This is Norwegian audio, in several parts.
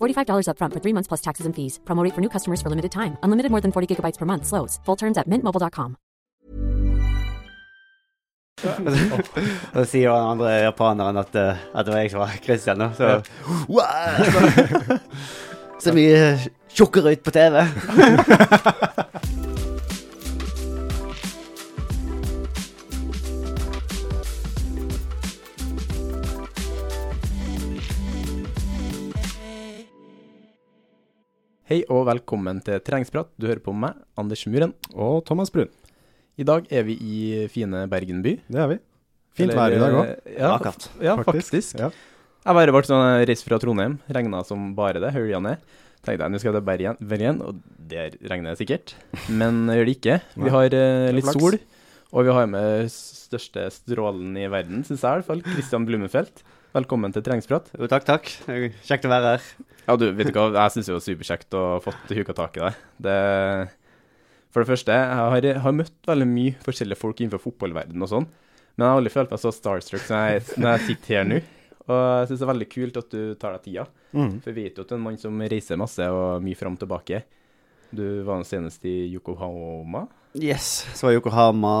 $45 upfront for three months plus taxes and fees. Promo rate for new customers for limited time. Unlimited more than 40 gigabytes per month. Slows. Full terms at mintmobile.com. Og så sier han andre japaneren at, eh, at det var jeg som var Christian. da. Så wow! Så mye tjukkere ut på TV. Hei og velkommen til Treningsprat. Du hører på meg, Anders Muren. Og Thomas Brun. I dag er vi i fine Bergen by. Det er vi. Fint Eller, vær i dag òg, Ja, Akkurat. Ja, faktisk. Ja. Jeg bare ble sånn reist fra Trondheim, regna som bare det, hølja ned. Tenkte jeg nå skal jeg til Bergen, Bergen, og der regner det sikkert. Men det gjør det ikke. Vi har uh, litt sol, og vi har med største strålen i verden, syns jeg i hvert fall, Christian Blummenfelt. Velkommen til Treningsprat. Jo, takk, takk. Kjekt å være her. Ja, du, vet du hva, jeg syns det var superkjekt å ha fått huka tak i deg. Det For det første, jeg har, har møtt veldig mye forskjellige folk innenfor fotballverdenen og sånn, men jeg har aldri følt meg så starstruck som jeg, når jeg sitter her nå. Og jeg syns det er veldig kult at du tar deg tida, Mm. for jeg vet jo at du er en mann som reiser masse og mye fram og tilbake. Du var senest i Yokohama. Yes, så var Yokohama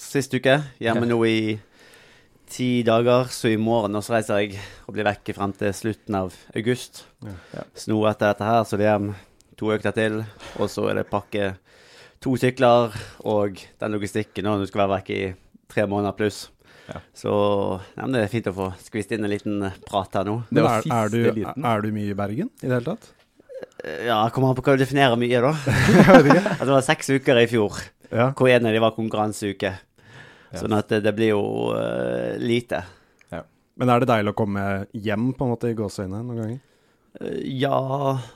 sist uke. Hjemme nå i ti dager, så i morgen også reiser jeg og blir vekke frem til slutten av august. Ja. Ja. Sno etter dette her, så det er to økter til. Og så er det pakke to sykler og den logistikken når du skal være vekke i tre måneder pluss. Ja. Så ja, men det er fint å få skvist inn en liten prat her nå. Det Men var er, er, du, liten. er du mye i Bergen i det hele tatt? Ja, kommer an på hva du definerer mye, da. At det var seks uker i fjor, Ja. hvor en av de var konkurranseuke. Ja. Sånn at det, det blir jo uh, lite. Men er det deilig å komme hjem på en måte i gåseøynene noen ganger? Uh, ja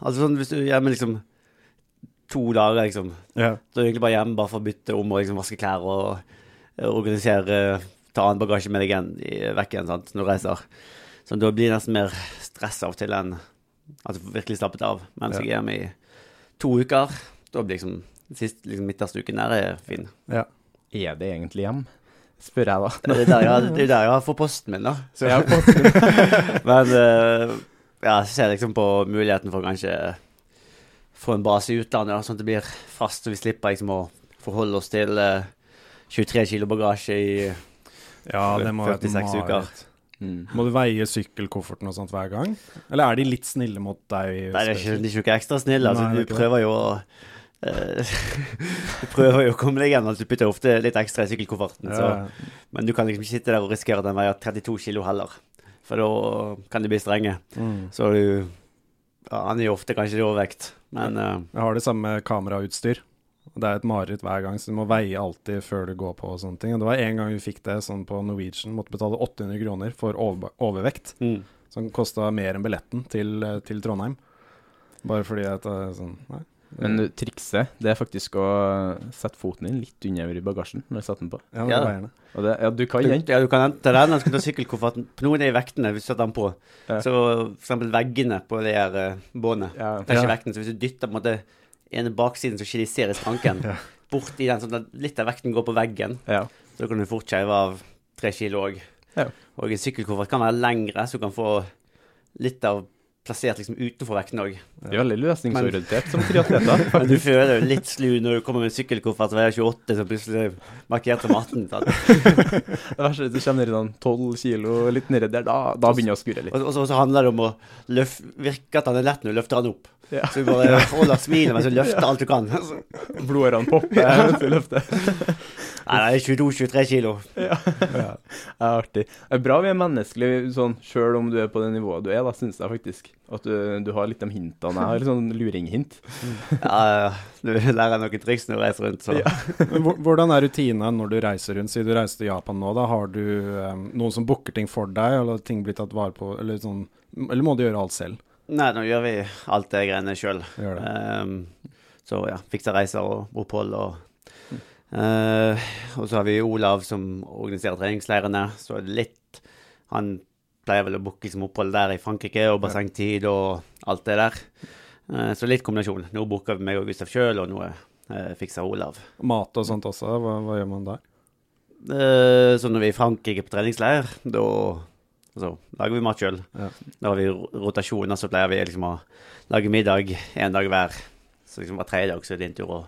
Altså sånn hvis du er hjemme liksom to dager, liksom. Ja. Så er du egentlig bare hjemme bare for å bytte om og liksom vaske klær og eh, organisere Ta annen bagasje med deg igjen i, vekk igjen sant, når du reiser. Så da blir det nesten mer stress av og til enn at du virkelig slappet av. Mens Ja. jeg er hjemme i to uker, da blir liksom sist liksom midterste uken der er fin. ja. Er det egentlig hjem? Spør jeg, da. Det er der jeg, det er der jeg får posten min, da. Så, Jeg har fått- men uh, ja, jeg ser liksom på muligheten for kanskje få en base i utlandet, da, sånn at det blir fast, så vi slipper liksom å forholde oss til uh, 23 kilo bagasje i ja, det må være et 46 uker. Mm. Må du veie sykkelkofferten og sånt hver gang? Eller er de litt snille mot deg? Nei, de er ikke, de er ikke ekstra snille. Altså, Nei, du prøver jo å eh, Du prøver jo å komme deg gjennom. Du putter ofte litt ekstra i sykkelkofferten. Så, men du kan liksom ikke sitte der og risikere at den veier 32 kilo heller. For da kan de bli strenge. Mm. Så du ja, Han er jo ofte kanskje i overvekt, men uh, Jeg har det samme kamerautstyr. Det er et mareritt hver gang, så du må veie alltid før du går på og sånne ting. Og det var en gang vi fikk det sånn på Norwegian, måtte betale 800 kroner for over overvekt. mm. Som kosta mer enn billetten til, eh, til Trondheim. Bare fordi at sånn Nei. Men trikset det er faktisk å sette foten din litt under i bagasjen når du setter den på. Ja, det Ja. Og det, ja, du kan den. ja, du kan hente ta den, så kan ta sykkelkofferten. På noen av vektene, hvis du setter den på, Ja. så for eksempel veggene på det her uh, båndet Ja. tar ikke Ja. vekten. Så hvis du dytter på en måte ene baksiden, så ikke de ser i skranken, borti den, sånn at litt av vekten går på veggen. Ja. Så da kan du fort skeive av tre kilo òg. Ja. Og en sykkelkoffert kan være lengre, så du kan få litt av plassert liksom utenfor vekten òg. Vi er veldig løsningsorientert som triatleter. Men du føler jo litt slu når du kommer med en sykkelkoffert som veier 28, som plutselig markerte som 18. sant? Det verste er at du kommer ned i sånn 12 kilo litt nedi der, da, da begynner det å skure litt. Og, så handler det om å løf, virke at han er lett når du løfter han opp. Ja. Så du bare holder smilet mens du løfter alt du kan. Blodårene popper mens du løfter. Nei, det er 22-23 kilo. Ja. Det er artig. Det er bra vi er menneskelige, sånn, sjøl om du er på det nivået du er, da syns jeg faktisk. At du, du har litt de hintene. Jeg har litt sånn luringhint. Ja, ja, du lærer noen triks når du reiser rundt, så Ja. Hvordan er rutina når du reiser rundt? Siden du reiser til Japan nå, da har du um, noen som booker ting for deg, eller ting blir tatt vare på, eller sånn Eller må du gjøre alt selv? Nei, nå gjør vi alt det greiene sjøl. Um, så ja, fikser reiser og opphold og Uh, Og så har vi Olav som organiserer treningsleirene. Så er det litt Han pleier vel å booke liksom opphold der i Frankrike og bassengtid og alt det der. Uh, så litt kombinasjon. Nå booker vi meg og Gustav sjøl, og nå uh, fikser Olav. Mat og sånt også, hva, hva gjør man der? Så når vi er i Frankrike på treningsleir, da altså, lager vi mat sjøl. Ja. Da har vi rotasjoner, så pleier vi liksom å lage middag én dag hver. Så liksom hver tredje dag så er det din tur å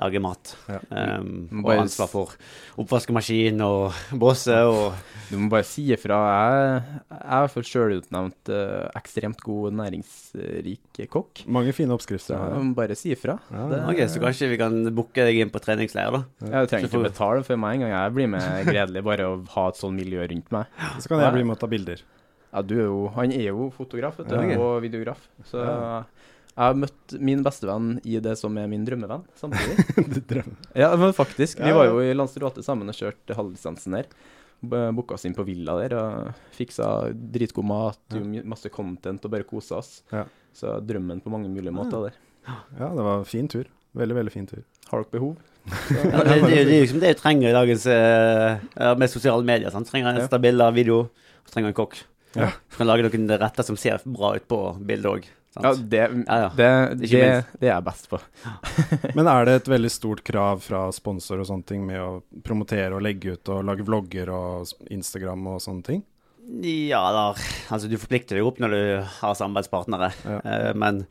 lage mat. Ja. Um, og bare ansvar for oppvaskemaskin og båse og Du må bare si ifra. Jeg, jeg er i hvert fall sjølutnevnt uh, ekstremt god næringsrik kokk. Mange fine oppskrifter Ja, du må bare si ifra. Ja. Det- Ok, så kanskje vi kan booke deg inn på treningsleir, da. Jeg trenger ikke betale for meg engang. Jeg blir med gledelig bare å ha et sånt miljø rundt meg. Så kan jeg bli med og ta bilder. Ja, du er jo, han er jo fotograf vet du, Ja, og videograf. Så Ja. Jeg har møtt min bestevenn i det som er min drømmevenn, samtidig. Drømmer. ja, men faktisk. Vi var jo i Lanzarote sammen og kjørte halvdistansen der. Booka oss inn på villa der og fiksa dritgod mat, Ja. masse content og bare kosa oss. Ja. Så drømmen på mange mulige måter der. Ja, det var en fin tur. Veldig, veldig fin tur. Har dere behov? Ja, det, det, det er jo liksom det du trenger i dagens uh, med sosiale medier. Sant? Trenger en Ja. stabil video, trenger en kokk. Ja. Så kan lage noen retter som ser bra ut på bildet òg. Ja, det, Ja, ja. det, det, det er jeg best på. Men er det et veldig stort krav fra sponsor og sånne ting med å promotere og legge ut og lage vlogger og Instagram og sånne ting? Ja, da, altså du forplikter deg opp når du har samarbeidspartnere. Ja. Eh, men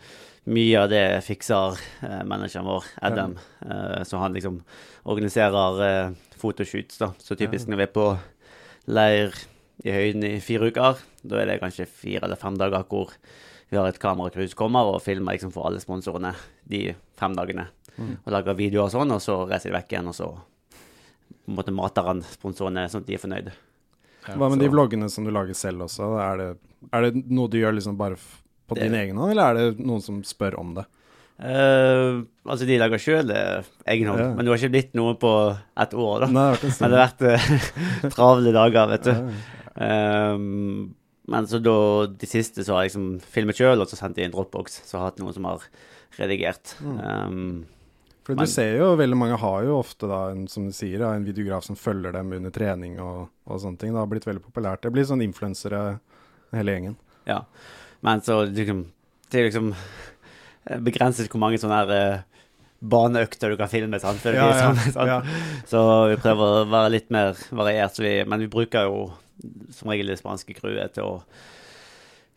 mye av det fikser eh, manageren vår, Adam. Eh, så han liksom organiserer fotoshoots, da. Så typisk når vi er på leir i høyden i fire uker, da er det kanskje fire eller fem dager hvor vi har et kameracrew som kommer og filmer liksom for alle sponsorene de fem dagene. Og lager videoer og sånn, og så reiser de vekk igjen, og så på en måte mater han sponsorene sånn at de er fornøyde. Hva med så- de vloggene som du lager selv også? Er det, er det noe du gjør liksom bare på Det- din egen hånd, eller er det noen som spør om det? Uh, altså, de lager sjøl egen hånd, Ja. men du har ikke blitt noe på et år, da. Nei, det Men det har vært eh, travle dager, vet du. Ja. Um, men så da, de siste så har jeg liksom filmet sjøl, og så sendt i en dropbox. Så har jeg hatt noen som har redigert. Um, For Men- du ser jo, veldig mange har jo ofte da, en, som du sier, en videograf som følger dem under trening og, og sånne ting. Det har blitt veldig populært. Det blir sånn influensere, hele gjengen. ja. Men så liksom Det er liksom eh, begrenset hvor mange sånne her eh, baneøkter du kan filme. Sant? Ja, ja, ja. Så vi prøver å være litt mer variert. Så vi, men vi bruker jo som regel det spanske crewet til å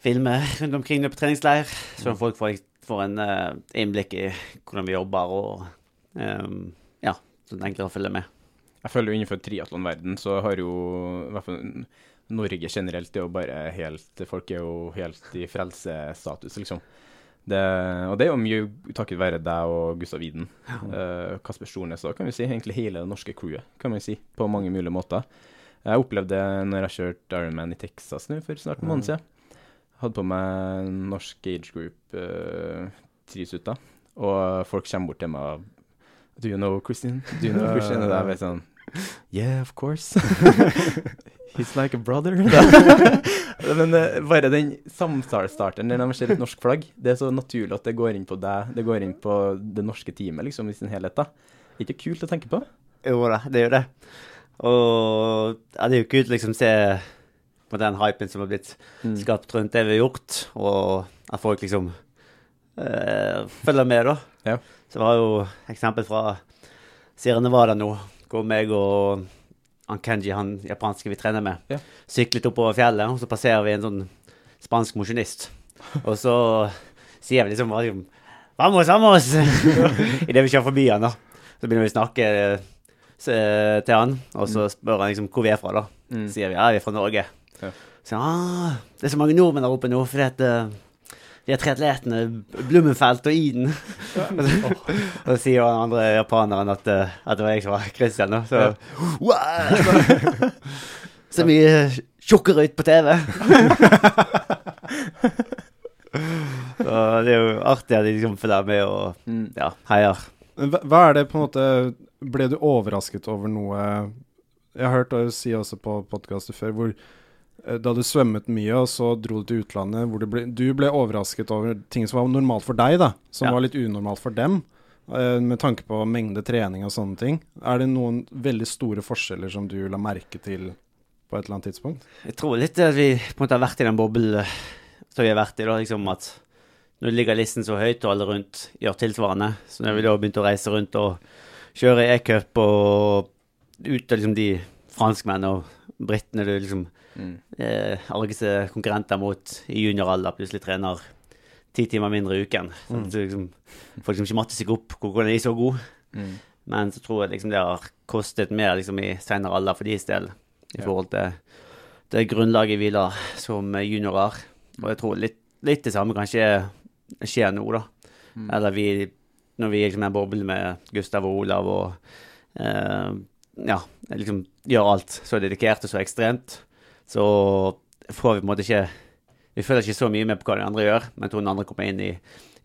filme rundt omkring på treningsleir, så folk får, får en uh, innblikk i hvordan vi jobber, og um, ja, så det er enklere å følge med. Jeg føler jo innenfor triatlonverden så har jo i hvert fall Norge generelt det er jo bare helt Folk er jo helt i frelsestatus, liksom. Det, og det er jo mye takket være deg og Gustav Widen. Eh, Kasper Stornes òg, kan vi si. Egentlig hele det norske crewet, kan vi si. På mange mulige måter. Jeg opplevde det når jeg kjørte Ironman i Texas nå for snart en måned siden. Hadde på meg norsk age group uh, trisutter, og folk kommer bort til meg og Do you know Christian? Do you know Christian? Og det er bare sånn Yeah, of course. He's like a brother. Men uh, bare den samtalestarteren der de ser et norsk flagg, det er så naturlig at det går inn på deg, det går inn på det norske teamet liksom i sin helhet. da. Ikke kult å tenke på? Jo da, det gjør det. Og ja, det er jo kult å liksom se på den hypen som har blitt Mm. skapt rundt det vi har gjort, og at folk liksom eh, følger med, da. Ja. Så det var jo eksempel fra Sierra Nevada nå, hvor meg og han Kenji, han japanske vi trener med, Ja. syklet oppover fjellet, og så passerer vi en sånn spansk mosjonist. Og så sier vi liksom liksom, Vamos, vamos! Idet vi kjører forbi han, da. Så begynner vi å snakke til han, og så spør han liksom hvor vi er fra, da. Mm. Så sier vi ja, vi er fra Norge. Ja. Så ah, det er så mange nordmenn der oppe nå, fordi at eh, de er triatletene Blummenfelt og Iden. så, og så sier han andre japaneren at, eh, at det var jeg som var Christian. Da. Så wow! Så mye tjukkere ut på TV. så det er jo artig at de liksom følger med og Mm. ja, heier. Hva er det på en måte Ble du overrasket over noe Jeg har hørt deg si også på podkaster før hvor eh, da du svømmet mye, og så dro du til utlandet, hvor du ble, du ble overrasket over ting som var normalt for deg, da, som Ja. var litt unormalt for dem, eh, med tanke på mengde trening og sånne ting. Er det noen veldig store forskjeller som du la merke til på et eller annet tidspunkt? Jeg tror litt at vi på en måte har vært i den boblen eh, som vi har vært i, da, liksom at nå ligger listen så høyt, og alle rundt gjør tilsvarende. Så når vi da begynte å reise rundt og kjøre e-cup og ut av liksom de franskmennene og britene du liksom Mm. eh, argeste konkurrenter mot i junioralder, plutselig trener ti timer mindre i uken. Så Mm. liksom, får liksom ikke matte seg opp hvordan de er så gode. Mm. Men så tror jeg liksom det har kostet mer liksom i senere alder for deres del, i Ja. forhold til det grunnlaget vi la som juniorer. Og jeg tror litt, litt det samme kanskje skjer nå, da. Mm. Eller vi, når vi er liksom i en boble med Gustav og Olav og eh, ja, liksom gjør alt så dedikert og så ekstremt, så får vi på en måte ikke Vi føler ikke så mye med på hva de andre gjør, men når den andre kommer inn i,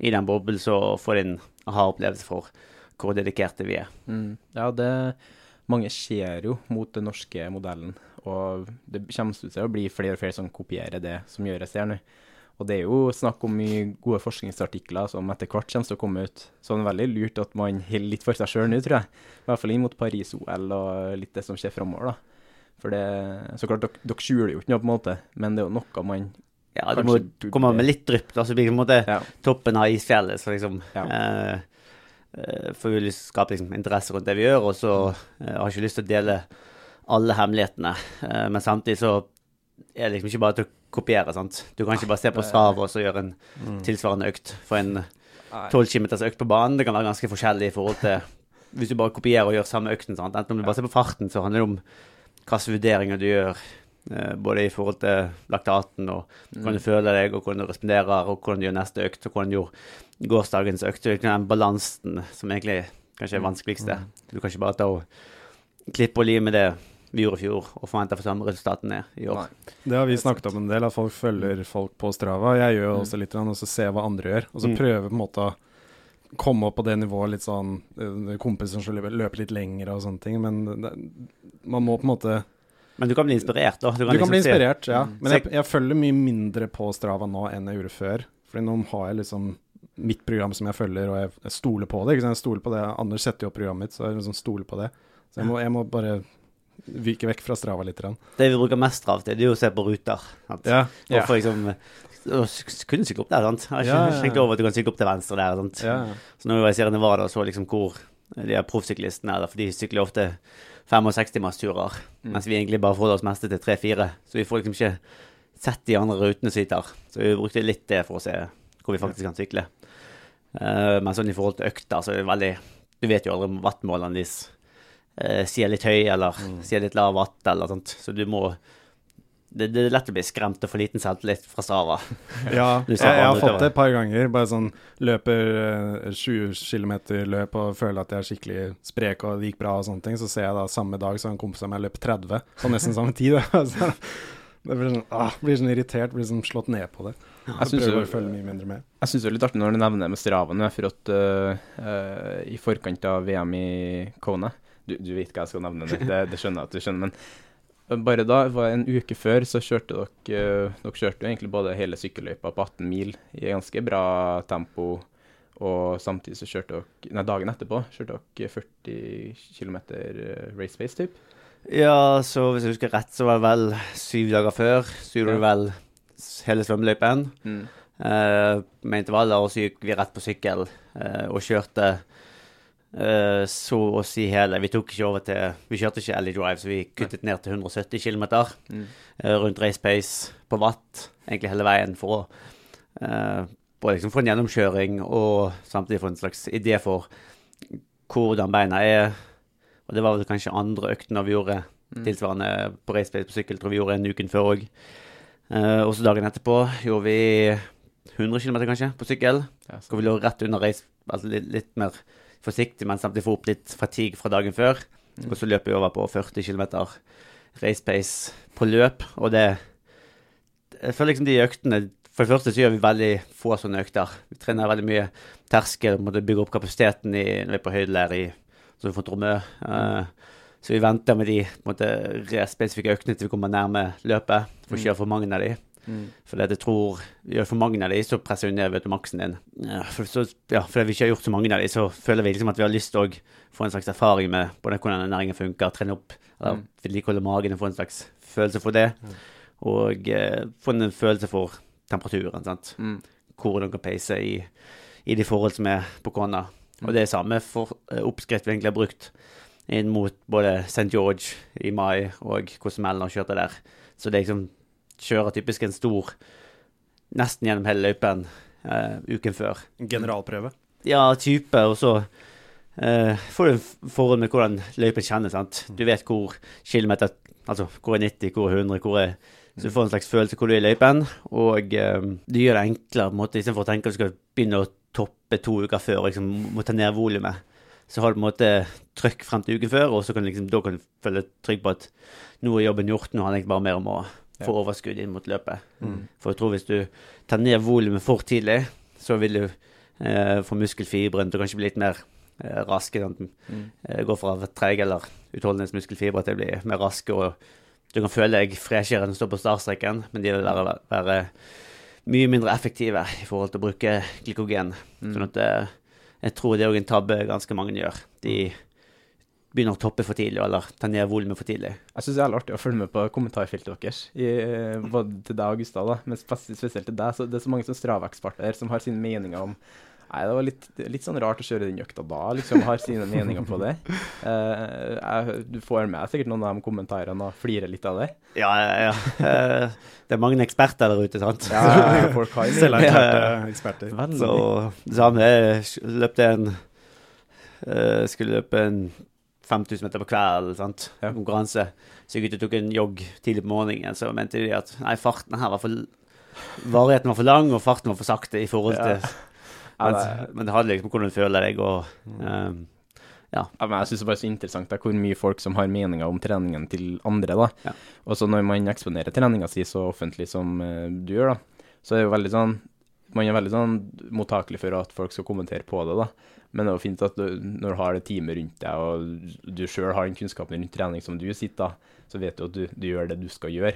i den boblen, så får de en aha-opplevelse for hvor dedikerte vi er. Mm. Ja, det Mange ser jo mot den norske modellen, og det kommer til å bli flere og flere som kopierer det som gjøres der nå. Og det er jo snakk om mye gode forskningsartikler som etter hvert kommer til å komme ut. Så det er veldig lurt at man holder litt for seg sjøl nå, tror jeg. I hvert fall inn mot Paris-OL og litt det som skjer framover, da. For det Så klart, dere, dere skjuler jo ikke noe, på en måte, men det er jo noe man Ja, du må komme med litt drypp, da, så blir det på en måte Ja. toppen av isfjellet. Så liksom Ja. eh, eh, får vi lyst til å skape liksom, interesse rundt det vi gjør, og så eh, har jeg ikke lyst til å dele alle hemmelighetene. Eh, men samtidig så er liksom ikke bare til å kopiere, sant. Du kan ikke bare se på stav og så gjøre en tilsvarende økt. For en tolv kilometers økt på banen, det kan være ganske forskjellig i forhold til hvis du bare kopierer og gjør samme økten. Sant? Enten om du bare ser på farten, så handler det om hvilke vurderinger du gjør. eh, både i forhold til laktaten og hvordan du føler deg, og hvordan du responderer, og hvordan du gjør neste økt, og hvordan du gjorde gårsdagens økt. Det er den balansen som egentlig kanskje er vanskeligste. Du kan ikke bare ta og klippe og lime det vi gjorde i fjor, og forventa for samme resultatene i år. Nei. Det har vi snakket om en del, at folk følger folk på Strava. Jeg gjør jo også litt, og så ser jeg hva andre gjør. Og så Mm. prøver på en måte å komme opp på det nivået litt sånn eh, Kompiser som løper, litt lenger og sånne ting. Men det, man må på en måte Men du kan bli inspirert, da. Du kan liksom bli se- inspirert, ja. Mm. Men jeg, jeg følger mye mindre på Strava nå enn jeg gjorde før. Fordi nå har jeg liksom mitt program som jeg følger, og jeg, jeg stoler på det. Ikke sant? Jeg stoler på det. Anders setter jo opp programmet mitt, så jeg liksom stoler på det. Så jeg må, jeg må bare vike vekk fra Strava litt. Det vi bruker mest strav til, det er jo å se på ruter. Sant? Ja. Og for liksom kunne sykle opp der, sant. Jeg har ikke Ja, ja, ja. tenkt over at du kan sykle opp til venstre der, sant. Ja. Så når jeg ser Nevada og så liksom hvor de er proffsyklistene er, for de sykler ofte 65-timersturer, Mm. mens vi egentlig bare forholder oss mest til 3-4. Så vi får liksom ikke sett de andre rutene som tar. Så vi brukte litt det for å se hvor vi faktisk kan sykle. Uh, men sånn i forhold til økter, så er det veldig Du vet jo aldri om wattmålene deres uh, sier litt høy, eller Mm. sier litt lav watt, eller sånt. Så du må det, det er lett å bli skremt og få liten selvtillit fra Strava. Ja, jeg, jeg har fått det et par ganger. Bare sånn løper eh, 20 km løp og føler at jeg er skikkelig sprek og det gikk bra og sånne ting. Så ser jeg da samme dag så en kompis av meg løp 30 på nesten samme tid. Så det blir sånn, ah, blir sånn irritert, blir sånn slått ned på det. Jeg syns det er litt artig når du nevner med Strava, for at uh, uh, i forkant av VM i Kona du, du vet hva jeg skal nevne det, det skjønner jeg at du skjønner, men bare da, var en uke før, så kjørte dere øh, Dere kjørte jo egentlig både hele sykkelløypa på 18 mil i ganske bra tempo, og samtidig så kjørte dere Nei, dagen etterpå kjørte dere 40 km race pace, typ. Ja, så hvis jeg husker rett, så var det vel syv dager før. Så gjorde Ja. vel hele svømmeløypen Mm. Uh, med intervaller, og så gikk vi rett på sykkel uh, og kjørte eh, så å si hele. Vi tok ikke over til Vi kjørte ikke Alley Drive, så vi kuttet ned til 170 km rundt race pace på watt egentlig hele veien for å uh, både liksom få en gjennomkjøring og samtidig få en slags idé for hvordan beina er. Og det var vel kanskje andre økten vi gjorde tilsvarende på race pace på sykkel, tror vi gjorde en uken før òg. Uh, også dagen etterpå gjorde vi 100 km kanskje på sykkel. Ja, så- Hvor vi lå rett under race, altså litt, litt mer forsiktig, men samtidig få opp litt fatigue fra dagen før. Og så løper vi over på 40 km race pace på løp, og det Jeg føler liksom de øktene For det første så gjør vi veldig få sånne økter. Vi trener veldig mye terskel, måtte bygge opp kapasiteten i, når vi er på høydelære i så vi får Tromø. Uh, så vi venter med de på en måte, spesifikke øktene til vi kommer nærme løpet. For å kjøre for mange av de. For det jeg tror vi gjør for mange av de, så presser vi ned vet du, maksen din. Ja, for, så, ja, fordi vi ikke har gjort så mange av de, så føler vi liksom at vi har lyst til å få en slags erfaring med både hvordan næringen funker, trene opp, eller vedlikeholde magen og få en slags følelse for det. Og eh, få en følelse for temperaturen, sant. Hvor den kan peise i, i de forhold som er på kona. Og det er samme for eh, oppskrift vi egentlig har brukt inn mot både St. George i mai og Cozumel når vi kjørte der. Så det er liksom kjører typisk en stor nesten gjennom hele løypen uh, uken før. Generalprøve. Ja, type, og så uh, får du en forhold med hvordan løypen kjennes. sant? Du vet hvor kilometer Altså hvor er 90, hvor er 100, hvor er Så du får en slags følelse hvor du er i løypen, og um, det gjør det enklere på en måte, istedenfor å tenke at du skal begynne å toppe to uker før og liksom må ta ned volumet. Så har du på en måte trøkk frem til uken før, og så kan du liksom, da kan du føle trygg på at nå er jobben gjort, nå handler det bare mer om å få overskudd inn mot løpet. For jeg tror hvis du tar ned volumet for tidlig, så vil du eh, få muskelfibren til å kanskje bli litt mer eh, raske. Sånn, eh, gå fra treg eller utholdenhetsmuskelfibre til å bli mer raske. og Du kan føle deg freshere enn å stå på startstreken, men de vil være, være mye mindre effektive i forhold til å bruke glykogen. Sånn at eh, jeg tror det er en tabbe ganske mange gjør. De begynner å toppe for tidlig, eller ta ned volumet for tidlig. Jeg syns det er jævlig artig å følge med på kommentarfeltet deres, i, eh, både til deg og Gustav, da, men spesielt til deg. Så det er så mange som Strava-eksperter som har sine meninger om Nei, det var litt, litt sånn rart å kjøre den økta da, liksom. Har sine meninger på det. Uh, jeg, du får med sikkert noen av de kommentarene og flirer litt av det. Ja, ja, ja. Uh, det er mange eksperter der ute, sant? Ja, folk har Selverklærte eksperter. Veldig. Så samme løpte en uh, Skulle løpe en 5000 meter på kvelden, sant. Ja. Konkurranse. Så jeg gikk ut og tok en jogg tidlig på morgenen, så mente de at nei, farten her var for Varigheten var for lang, og farten var for sakte i forhold til Ja, men, det- men det handler liksom om hvordan du føler deg, og um, Ja, men jeg syns det er bare så interessant er hvor mye folk som har meninger om treningen til andre. da. Ja. Og så når man eksponerer treninga si så offentlig som uh, du gjør, da, så er det jo veldig sånn Man er veldig sånn mottakelig for at folk skal kommentere på det, da. Men det er jo fint at du, når du har det teamet rundt deg, og du sjøl har den kunnskapen rundt trening som du sitter, så vet du at du, du gjør det du skal gjøre.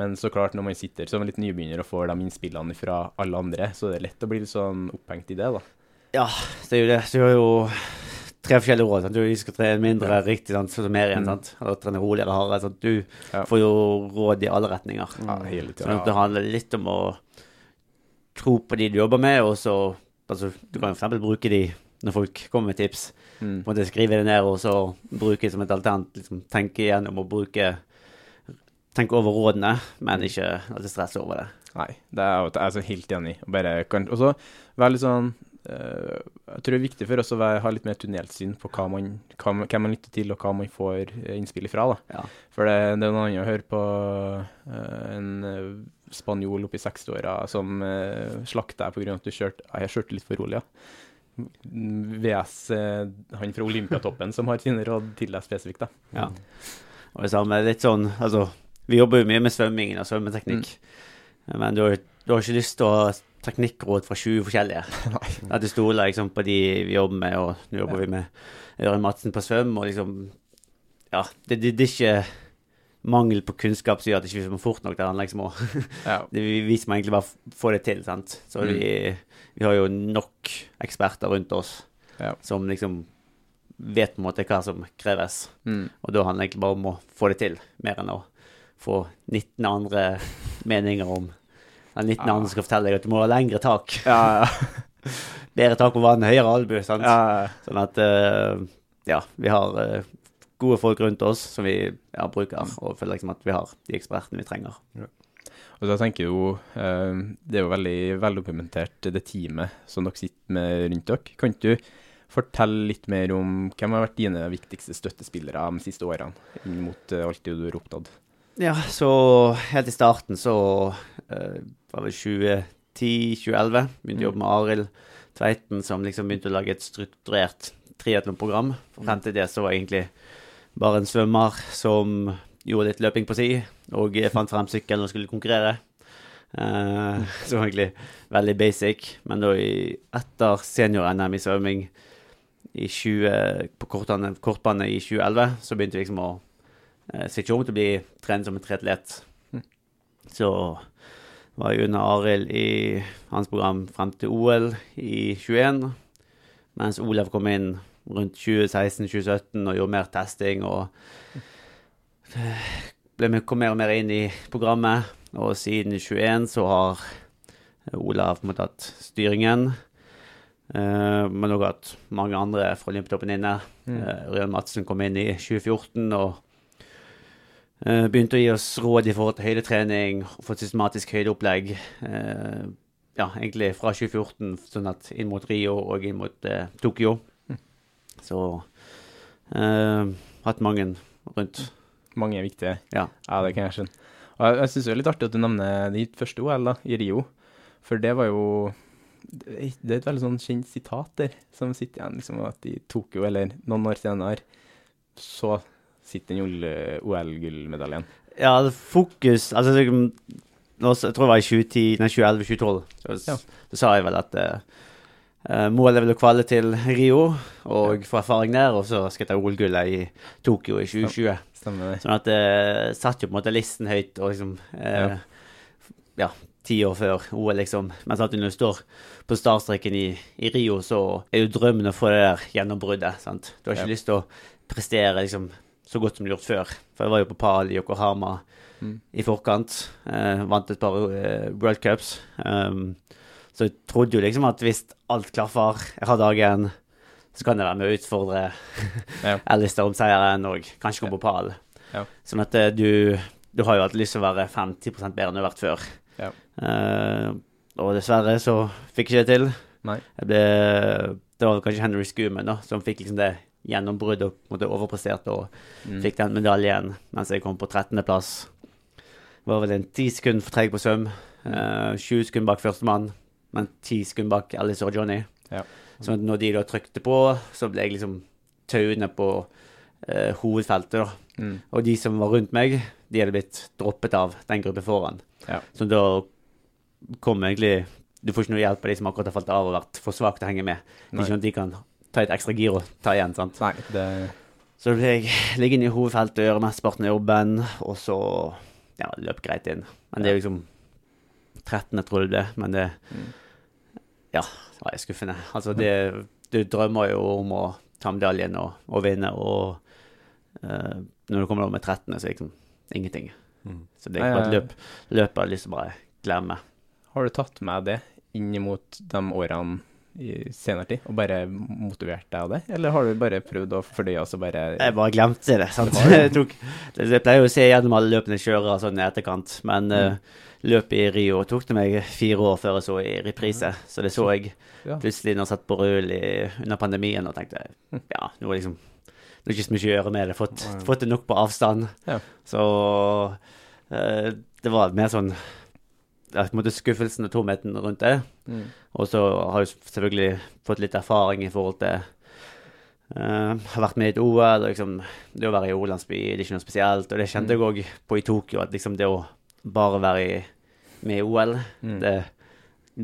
Men så klart, når man sitter som en litt nybegynner og får de innspillene fra alle andre, så er det lett å bli litt sånn opphengt i det, da. Ja, det er jo det. Du har jo tre forskjellige råd. Sant? Du skal trene mindre riktig, sant? så mer igjen. Sant? Eller trene roligere, hardere. Sant? Du Ja. får jo råd i alle retninger. Ja, hele tiden. Sånn at det handler litt om å tro på de du jobber med, og så altså, Du kan eksempel bruke de når folk kommer med tips. Mm. På en måte Skrive det ned, og så bruke det som et alternativ. Liksom, tenke igjennom og bruke Tenke over rådene, men ikke alltid stresse over det. Nei, det er jeg altså så helt enig. Kan, og så være litt sånn Uh, Jeg tror det er viktig for oss å være, ha litt mer tunnelsyn på hva man, hva, hvem man lytter til, og hva man får eh, innspill ifra. Ja. For det, det er noe annet å høre på uh, en spanjol oppi 60-åra som uh, slakter deg pga. at du kjørte «Nei, Jeg kjørte litt for rolig, ja. VS eh, han fra Olympiatoppen som har sine råd til deg spesifikt. da. Ja. Og det samme, litt sånn Altså, vi jobber jo mye med svømmingen og svømmeteknikk. Men du har, du har ikke lyst til å ha teknikkråd fra 20 forskjellige. At du stoler liksom på de vi jobber med, og nå jobber vi med Ørjan Madsen på svøm, og liksom Ja, det, det, det er ikke mangel på kunnskap som gjør at vi ikke får fort nok. Det handler liksom om å Ja. det, vi, vi som egentlig bare f- får det til, sant. Så Mm. vi, vi har jo nok eksperter rundt oss Ja. som liksom vet på en måte hva som kreves. Mm. Og da handler det egentlig bare om å få det til, mer enn å få 19 andre meninger om Eller 19 Ja. andre skal fortelle deg at du må ha lengre tak. Ja, ja. bedre tak på vann, høyere albu. sant? Ja, Sånn at uh, ja, vi har eh, gode folk rundt oss som vi ja, bruker, og føler liksom at vi har de ekspertene vi trenger. Og da tenker jeg jo eh, Det er jo veldig veldokumentert, det teamet som dere sitter med rundt dere. Kan du fortelle litt mer om hvem har vært dine viktigste støttespillere de siste årene inn mot eh, alt det du er opptatt Ja, så helt i starten så eh, var det 2010-2011. Begynte å jobbe med Arild Tveiten, som liksom begynte å lage et strukturert triatlonprogram. Frem til det så var egentlig bare en svømmer som gjorde litt løping på si, og fant frem sykkelen og skulle konkurrere. Uh, så egentlig veldig basic. Men da i, etter senior-NM i svømming i 20, på kortbane, kortbane i 2011, så begynte vi liksom å eh, switche om til å bli trent som en triatlet. Så var jeg under Arild i hans program frem til OL i 21, mens Olav kom inn rundt 2016-2017 og gjorde mer testing og eh, ble med, kom mer og mer inn i programmet. Og siden 21 så har Olav på en måte hatt styringen. Uh, men også at mange andre fra Olympiatoppen inne. Mm. Uh, Ørjan Madsen kom inn i 2014 og uh, begynte å gi oss råd i forhold til høydetrening og få systematisk høydeopplegg. Eh, ja, egentlig fra 2014, sånn at inn mot Rio og inn mot eh, Tokyo. Så eh, hatt mange rundt. Mange er viktige. Ja. Ja, det kan jeg skjønne. Og jeg, jeg syns det er litt artig at du nevner ditt første OL, da, i Rio. For det var jo Det er et veldig sånn kjent sitat der, som sitter igjen, liksom at i Tokyo, eller noen år senere, så sitter den ol- OL-gullmedaljen. Ja, det fokus Altså, jeg tror det var i 2010, nei, 2011-2012. Så, Ja. så sa jeg vel at eh, eh, målet er vel å kvalle til Rio og få erfaring der, og så skal jeg ta OL-gullet i Tokyo i 2020. Stemmer det? Sånn at det satt jo på en måte listen høyt, og liksom eh, Ja, ti år før OL, liksom. Men sant, når du står på startstreken i, i Rio, så er jo drømmen å få det der gjennombruddet. sant? Du har ikke lyst til å prestere liksom så godt som du har gjort før. For jeg var jo på PAL i Yokohama Mm. i forkant. Eh, vant et par eh, World Cups. Um, så jeg trodde jo liksom at hvis alt klaffer, jeg har dagen, så kan jeg være med å utfordre Ja. Alistair om seieren og kanskje komme på pall. Ja. Sånn at eh, du, du har jo hatt lyst til å være 50 bedre enn du har vært før. Ja. Uh, og dessverre så fikk jeg ikke det til. Nei. Ble, det var kanskje Henry Schumann da, som fikk liksom det gjennombruddet og måtte overpresterte og Mm. fikk den medaljen, mens jeg kom på 13.-plass. Var vel en ti sekunder for treg på svøm. Uh, 20 sekunder bak førstemann, men 10 sekunder bak Alice og Johnny. Ja. Så når de da trykte på, så ble jeg liksom tauene på eh, hovedfeltet. da. Mm. Og de som var rundt meg, de hadde blitt droppet av den gruppen foran. Ja. Så da kom egentlig Du får ikke noe hjelp av de som akkurat har falt av og vært for svake til å henge med. Det er. Ikke sånn at de kan ta et ekstra gir og ta igjen. sant? Nei, det Så da ble jeg liggende i hovedfeltet og gjøre mesteparten av jobben, og så ja, løp greit inn. Men det er liksom 13. tror jeg det ble, men det Mm. Ja, det var skuffende. Altså, det Du drømmer jo om å ta medaljen og, og vinne, og uh, når du kommer over med 13., så er det liksom ingenting. Mm. Så det er bare et løp, løp jeg har lyst til å bare glemme. Har du tatt med det inn mot de årene i senere tid, og bare motivert deg av det? Eller har du bare prøvd å fordøye og så bare Jeg bare glemte det. sant? Jeg, tok, jeg pleier jo å se gjennom alle løpene jeg kjører sånn i etterkant, men eh, løpet i Rio tok det meg fire år før jeg så i reprise. Så det så jeg Ja. plutselig når jeg satt på rull i, under pandemien og tenkte ja, nå er liksom det er ikke så mye å gjøre med det. Fått, Nei. fått det nok på avstand. Ja. Så uh, det var mer sånn en måte skuffelsen og tomheten rundt det. Mm. Og så har jeg selvfølgelig fått litt erfaring i forhold til uh, Har vært med i et OL, og liksom Det å være i O-landsby det er ikke noe spesielt. Og det kjente jeg òg på i Tokyo, at liksom det å bare være i, med i OL, Mm. det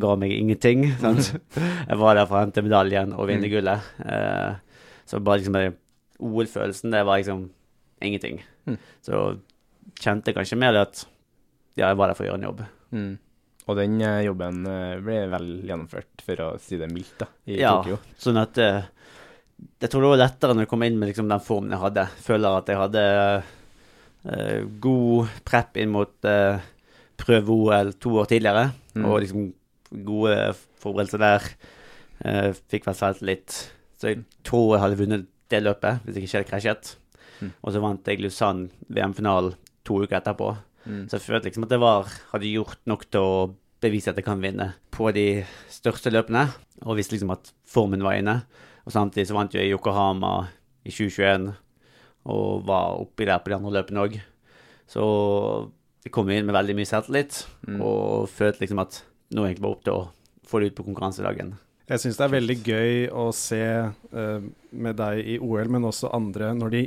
ga meg ingenting. Sant? jeg var der for å hente medaljen og vinne Mm. gullet. Uh, så bare liksom OL-følelsen, det var liksom ingenting. Mm. Så kjente jeg kanskje mer det at ja, jeg var der for å gjøre en jobb. Mm. Og den eh, jobben eh, ble vel gjennomført, for å si det mildt, da, i Ja. Tokyo. Sånn at eh, Jeg tror det var lettere når jeg kom inn med liksom, den formen jeg hadde. Føler at jeg hadde uh, god prep inn mot uh, prøve-OL to år tidligere. Mm. Og liksom gode forberedelser der. Uh, fikk vel svelget litt. Så jeg tror jeg hadde vunnet det løpet hvis jeg ikke hadde krasjet. Mm. Og så vant jeg Lausanne VM-finalen to uker etterpå. Mm. Så jeg følte liksom at det var, hadde gjort nok til å bevise at jeg kan vinne på de største løpene. Og visste liksom at formen var inne. Og samtidig så vant jo jeg Yokohama i 2021 og var oppi der på de andre løpene òg. Så jeg kom inn med veldig mye selvtillit Mm. og følte liksom at nå egentlig bare opp til å få det ut på konkurransedagen. Jeg syns det er veldig gøy å se uh, med deg i OL, men også andre, når de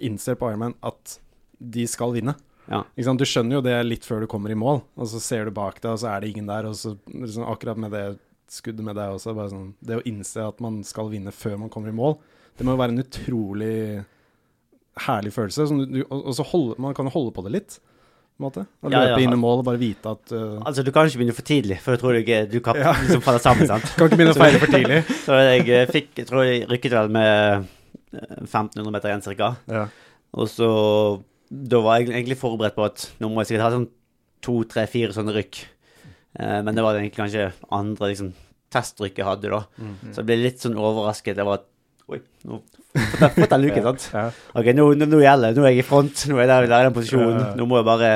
innser på Ironman at de skal vinne. Ja. Du skjønner jo det litt før du kommer i mål, og så ser du bak deg, og så er det ingen der. Og så liksom, akkurat med det skuddet med deg også, bare sånn, det å innse at man skal vinne før man kommer i mål, det må jo være en utrolig herlig følelse. Som du, du, og, og så holde, man kan jo holde på det litt, på måte. Ja, løpe ja. inn i mål og bare vite at uh, Altså, du kan ikke begynne for tidlig, for jeg tror ikke du kan Ja. liksom falle sammen, sant? Kan ikke begynne å feire for tidlig. Så jeg eh, fikk Jeg tror jeg rykket vel med eh, 1500 meter igjen, cirka. Ja. Og så Da var jeg egentlig forberedt på at nå må jeg sikkert ha sånn to, tre, fire sånne rykk. Eh, men det var egentlig kanskje andre liksom, testrykk jeg hadde, da. Så jeg ble litt sånn overrasket. Jeg var Oi, nå fått den- luken, sant? Ja. OK, nå, nå, nå gjelder det. Nå er jeg i front. Nå er jeg der, der i den posisjonen. Ja. Nå må jeg bare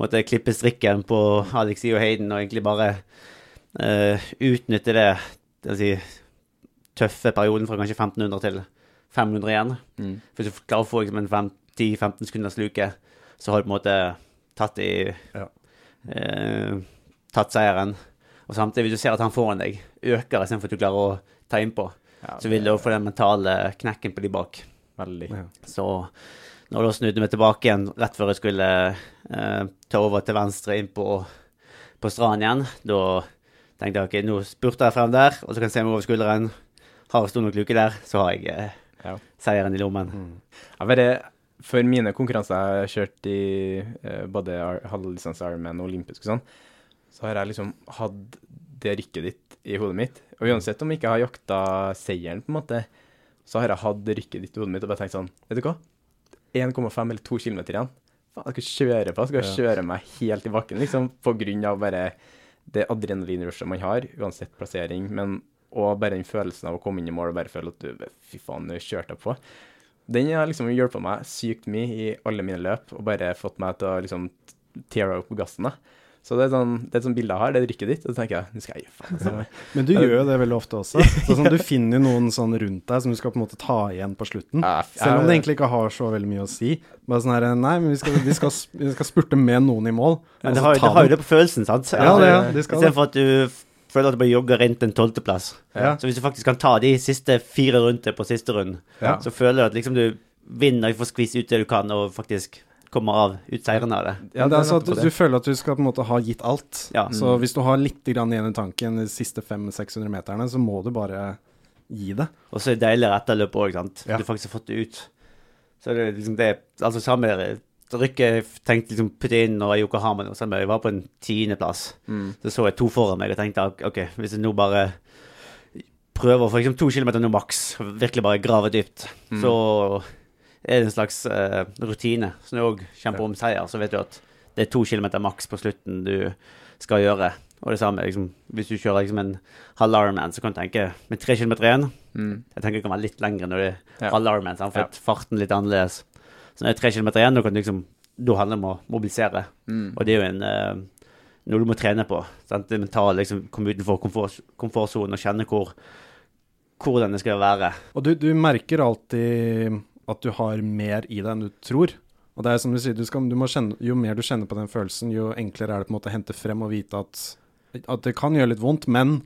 måtte klippe strikken på Alexi og Hayden og egentlig bare eh, utnytte det si, tøffe perioden fra kanskje 1500 til 500 igjen. Mm. For Hvis du klarer å få liksom, en fem- 10-15 sekunders luke, så har du på en måte tatt i Ja. eh, Tatt seieren. Og samtidig, hvis du ser at han foran deg øker istedenfor at du klarer å ta innpå, Ja, så vil du også få den mentale knekken på de bak. Veldig. Ja. Så når da snudde vi tilbake igjen rett før jeg skulle eh, ta over til venstre inn på, på stranden igjen, da tenkte jeg ok, nå spurter jeg frem der, og så kan jeg se meg over skulderen. Har jeg stor nok luke der, så har jeg eh, Ja. seieren i lommen. Jeg bare, for mine konkurranser jeg har kjørt i eh, både halvdistanse Ironman og olympisk og sånn, så har jeg liksom hatt det rykket ditt i hodet mitt. Og uansett om jeg ikke har jakta seieren, på en måte, så har jeg hatt rykket ditt i hodet mitt og bare tenkt sånn Vet du hva? 1,5 eller 2 km igjen. Faen, jeg skal kjøre på. Jeg skal kjøre meg helt i bakken, liksom, på grunn av bare det adrenalinrushet man har, uansett plassering, men og bare den følelsen av å komme inn i mål og bare føle at du Fy faen, du kjørte på. Den har liksom hjulpet meg sykt mye i alle mine løp, og bare fått meg til å liksom tear opp gassen. da. Så det er, sånn, det er et sånt bilde jeg har, det er rykket ditt, og så tenker jeg nå skal jeg gjøre faen. Altså. Men du gjør jo det veldig ofte også. Så sånn, du finner jo noen sånn rundt deg som du skal på en måte ta igjen på slutten. Selv om det egentlig ikke har så veldig mye å si. Bare sånn her Nei, men vi skal, vi skal, vi skal spurte med noen i mål. Men det har, ta det har jo det på følelsen, sant? Ja, det, ja, de skal det. Istedenfor at du føler at du bare jogger rundt en tolvteplass. Ja. Så hvis du faktisk kan ta de siste fire rundene på siste rund, Ja. så føler du at liksom du vinner, får skvist ut det du kan, og faktisk kommer av ut seieren av det. Ja, det er altså at du, du føler at du skal på en måte ha gitt alt. Ja. Så hvis du har litt grann igjen i tanken de siste 500-600 meterne, så må du bare gi det. Og så er det deiligere etterløp òg, sant. Ja. Du faktisk har fått det ut. Så det er liksom det Altså samme rykket jeg tenkte liksom putte inn når Yokohama nå, selv jeg var på en tiendeplass. Mm. Så så jeg to foran meg og tenkte OK, hvis jeg nå bare prøver å få liksom to kilometer nå maks, virkelig bare grave dypt, Mm. så er det en slags uh, rutine. Så når du òg kjemper om seier, så vet du at det er to kilometer maks på slutten du skal gjøre. Og det samme liksom, hvis du kjører liksom en halv Ironman, så kan du tenke med tre kilometer igjen Mm. Jeg tenker det kan være litt lengre når det er Ja. halv Ironman, for Ja. farten litt annerledes. Så når det er tre kilometer igjen, da kan du liksom Da handler det om å mobilisere. Mm. Og det er jo en eh, noe du må trene på. Sant? Det mentale, liksom komme utenfor komfort, komfortsonen og kjenne hvor hvordan det skal være. Og du, du merker alltid at du har mer i deg enn du tror. Og det er som du sier, du skal, du må kjenne, jo mer du kjenner på den følelsen, jo enklere er det på en måte å hente frem og vite at, at det kan gjøre litt vondt, men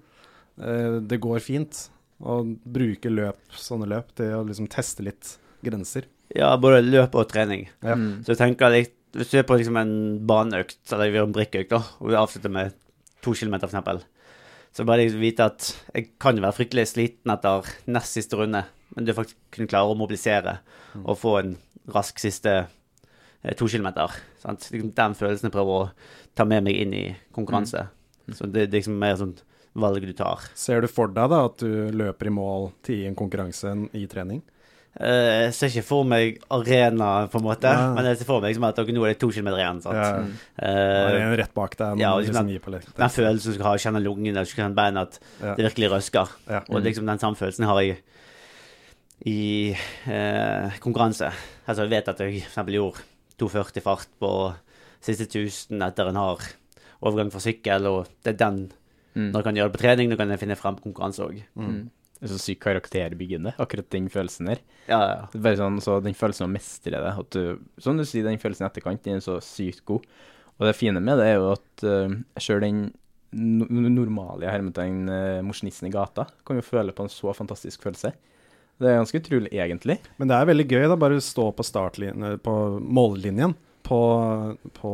eh, det går fint. Og bruke løp, sånne løp til å liksom teste litt grenser. Ja, både løp og trening. Ja. Mm. Så jeg tenker litt Hvis du er på liksom en baneøkt, eller vi har en brikkeøkt, da, og vi avslutter med to kilometer, for eksempel, så bare liksom vite at jeg kan være fryktelig sliten etter nest siste runde, men du faktisk kunne klare å mobilisere og få en rask siste eh, to kilometer. Sant? Liksom Den følelsen jeg prøver å ta med meg inn i konkurranse. Så det, det er liksom mer sånn valg du tar. Ser du for deg da at du løper i mål til en konkurranse i trening? Eh, jeg ser ikke for meg arena, på en måte, Ja. men jeg ser for meg som at nå er det to kilometer igjen. sant? Ja. Uh, er rett bak deg. ja, liksom den- den følelsen du skal ha, kjenne lungene, kjenne beina, at Ja. det virkelig røsker. Ja. Og liksom den samme følelsen har jeg i uh, konkurranse. Altså, jeg vet at jeg f.eks. gjorde 2,40 fart på siste 1000 etter en hard overgang fra sykkel, og det er den Mm. Når jeg kan gjøre det på trening, når jeg kan finne frem konkurranse òg. Mm. Det er så sykt karakterbyggende, akkurat den følelsen der. Ja, ja, er Bare sånn, så den følelsen av å mestre det, at du, som du sier, den følelsen i etterkant, den er så sykt god. Og det fine med det er jo at uh, sjøl den no normale hermetegn uh, mosjonisten i gata kan jo føle på en så fantastisk følelse. Det er ganske utrolig, egentlig. Men det er veldig gøy da, bare stå på startlinjen, på mållinjen på, på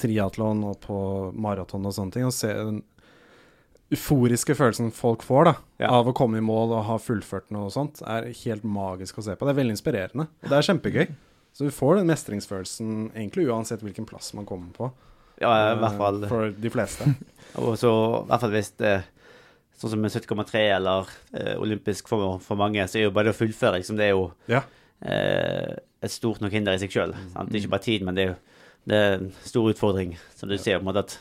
triatlon og på maraton og sånne ting, og se euforiske følelsen folk får da, Ja. av å komme i mål og ha fullført noe og sånt, er helt magisk å se på. Det er veldig inspirerende, og det er kjempegøy. Så du får den mestringsfølelsen egentlig uansett hvilken plass man kommer på. ja i hvert eh, fall. For de fleste. Og så i hvert fall hvis det Sånn som med 70,3 eller eh, olympisk for, for mange, så er jo bare det å fullføre liksom, Det er jo Ja. eh, et stort nok hinder i seg sjøl. Ikke bare tid, men det er jo det er en stor utfordring. Så du ser på en måte at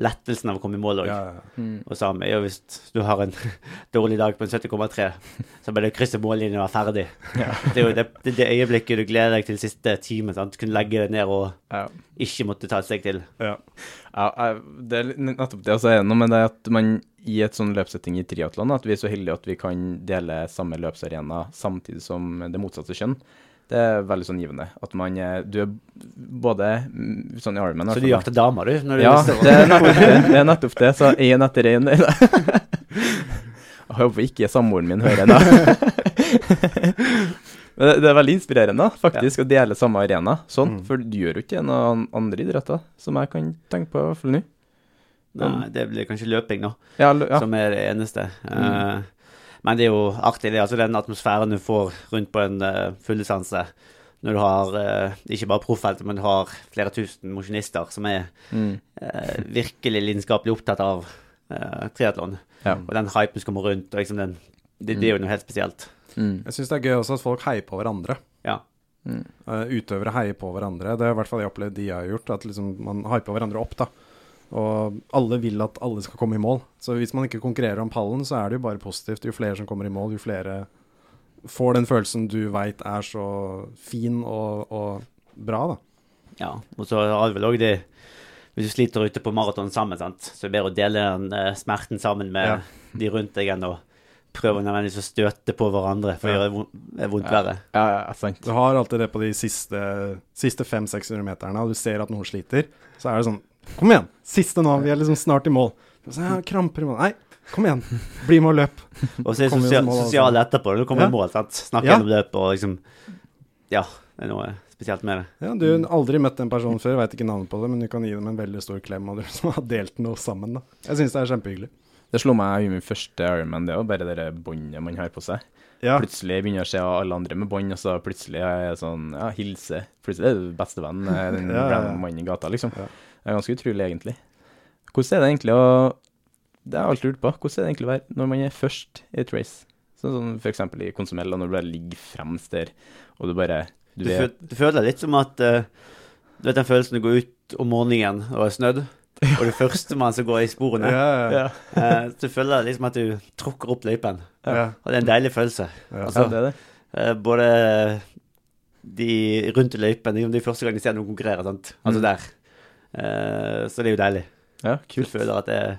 lettelsen av å komme i mål òg. Ja, ja. Mm. Og samme er jo hvis du har en dårlig dag på en 70,3, så bare det krysse mållinjen og være ferdig. Det er jo det, det, det øyeblikket du gleder deg til siste time. sant? Kunne legge deg ned og Ja. ikke måtte ta et steg til. ja. Ja, det er nettopp det. Og nå, er det er med det at man i et sånn løpssetting i triatlon, at vi er så heldige at vi kan dele samme løpsarena samtidig som det motsatte kjønn. Det er veldig sånn givende. At man er Du er både sånn i armen Så du jakter damer, du? Når du Ja, det er nettopp det. det, er nettopp det så én etter én Jeg håper ikke samboeren min hører det. Det, er veldig inspirerende, faktisk faktisk, å dele samme arena sånn. Mm. For du gjør jo ikke noen an- andre idretter, som jeg kan tenke på i hvert fall nå. Nei, det blir kanskje løping, da. Ja, ja. som er det eneste. Mm. Eh, men det er jo artig, det. Altså den atmosfæren du får rundt på en uh, fulldistanse. Når du har uh, ikke bare proffelt, men du har flere tusen mosjonister som er Mm. uh, virkelig lidenskapelig opptatt av uh, triatlon. Ja. Og den hypen som kommer rundt, og liksom den, det, det er jo noe helt spesielt. Mm. Jeg syns det er gøy også at folk heier på hverandre. Ja. Mm. Eh, utøvere heier på hverandre. Det er i hvert fall jeg opplevd de jeg har gjort, at liksom man hyper hverandre opp, da. Og alle vil at alle skal komme i mål. Så hvis man ikke konkurrerer om pallen, så er det jo bare positivt. Jo flere som kommer i mål, jo flere får den følelsen du veit er så fin og, og bra, da. ja. Og så har vel òg det Hvis du sliter ute på maraton sammen, sant? så er det bedre å dele den eh, smerten sammen med Ja. de rundt deg enn å prøve nødvendigvis å støte på hverandre for å gjøre det vondt, det verre. Ja, ja, ja, sant. Du har alltid det på de siste, siste 500-600 meterne, og du ser at noen sliter. Så er det sånn Kom igjen! Siste nå, vi er liksom snart i mål. Så jeg kramper i mål. Nei, kom igjen! Bli med og løp. Og så er det sosial, altså. sosial etterpå. Du kommer Ja. i mål, sant. Snakker Ja. gjennom løp og liksom Ja, det er noe spesielt med det. Ja, du har aldri møtt en person før, veit ikke navnet på det, men du kan gi dem en veldig stor klem, og du som har delt noe sammen, da. Jeg syns det er kjempehyggelig. Det slo meg i min første Ironman, det er jo bare det båndet man har på seg. Ja, Plutselig begynner jeg å se alle andre med bånd, og så plutselig er jeg sånn, ja, hilse. Plutselig er du bestevenn, eh, den Ja, ja, ja. mannen i gata, liksom. Ja. Det er ganske utrolig, egentlig. Hvordan er det egentlig å Det har jeg alltid lurt på. Hvordan er det egentlig å være når man er først i et race? Sånn som for eksempel i Konsumella, når du bare ligger fremst der, og du bare Du, Du vet du føler litt som at uh, Du vet den følelsen du går ut om morgenen og er snødd, og du første man som går i sporene ja, ja. Ja, eh, Du føler liksom at du tråkker opp løypen. ja. Og det er en deilig følelse. Ja. Altså, ja det er det. Uh, både de rundt løypen Det er første gang de ser noen konkurrere, sant. Altså Mm. der. Eh, så det er jo deilig. Ja, kult. kult. føler at det er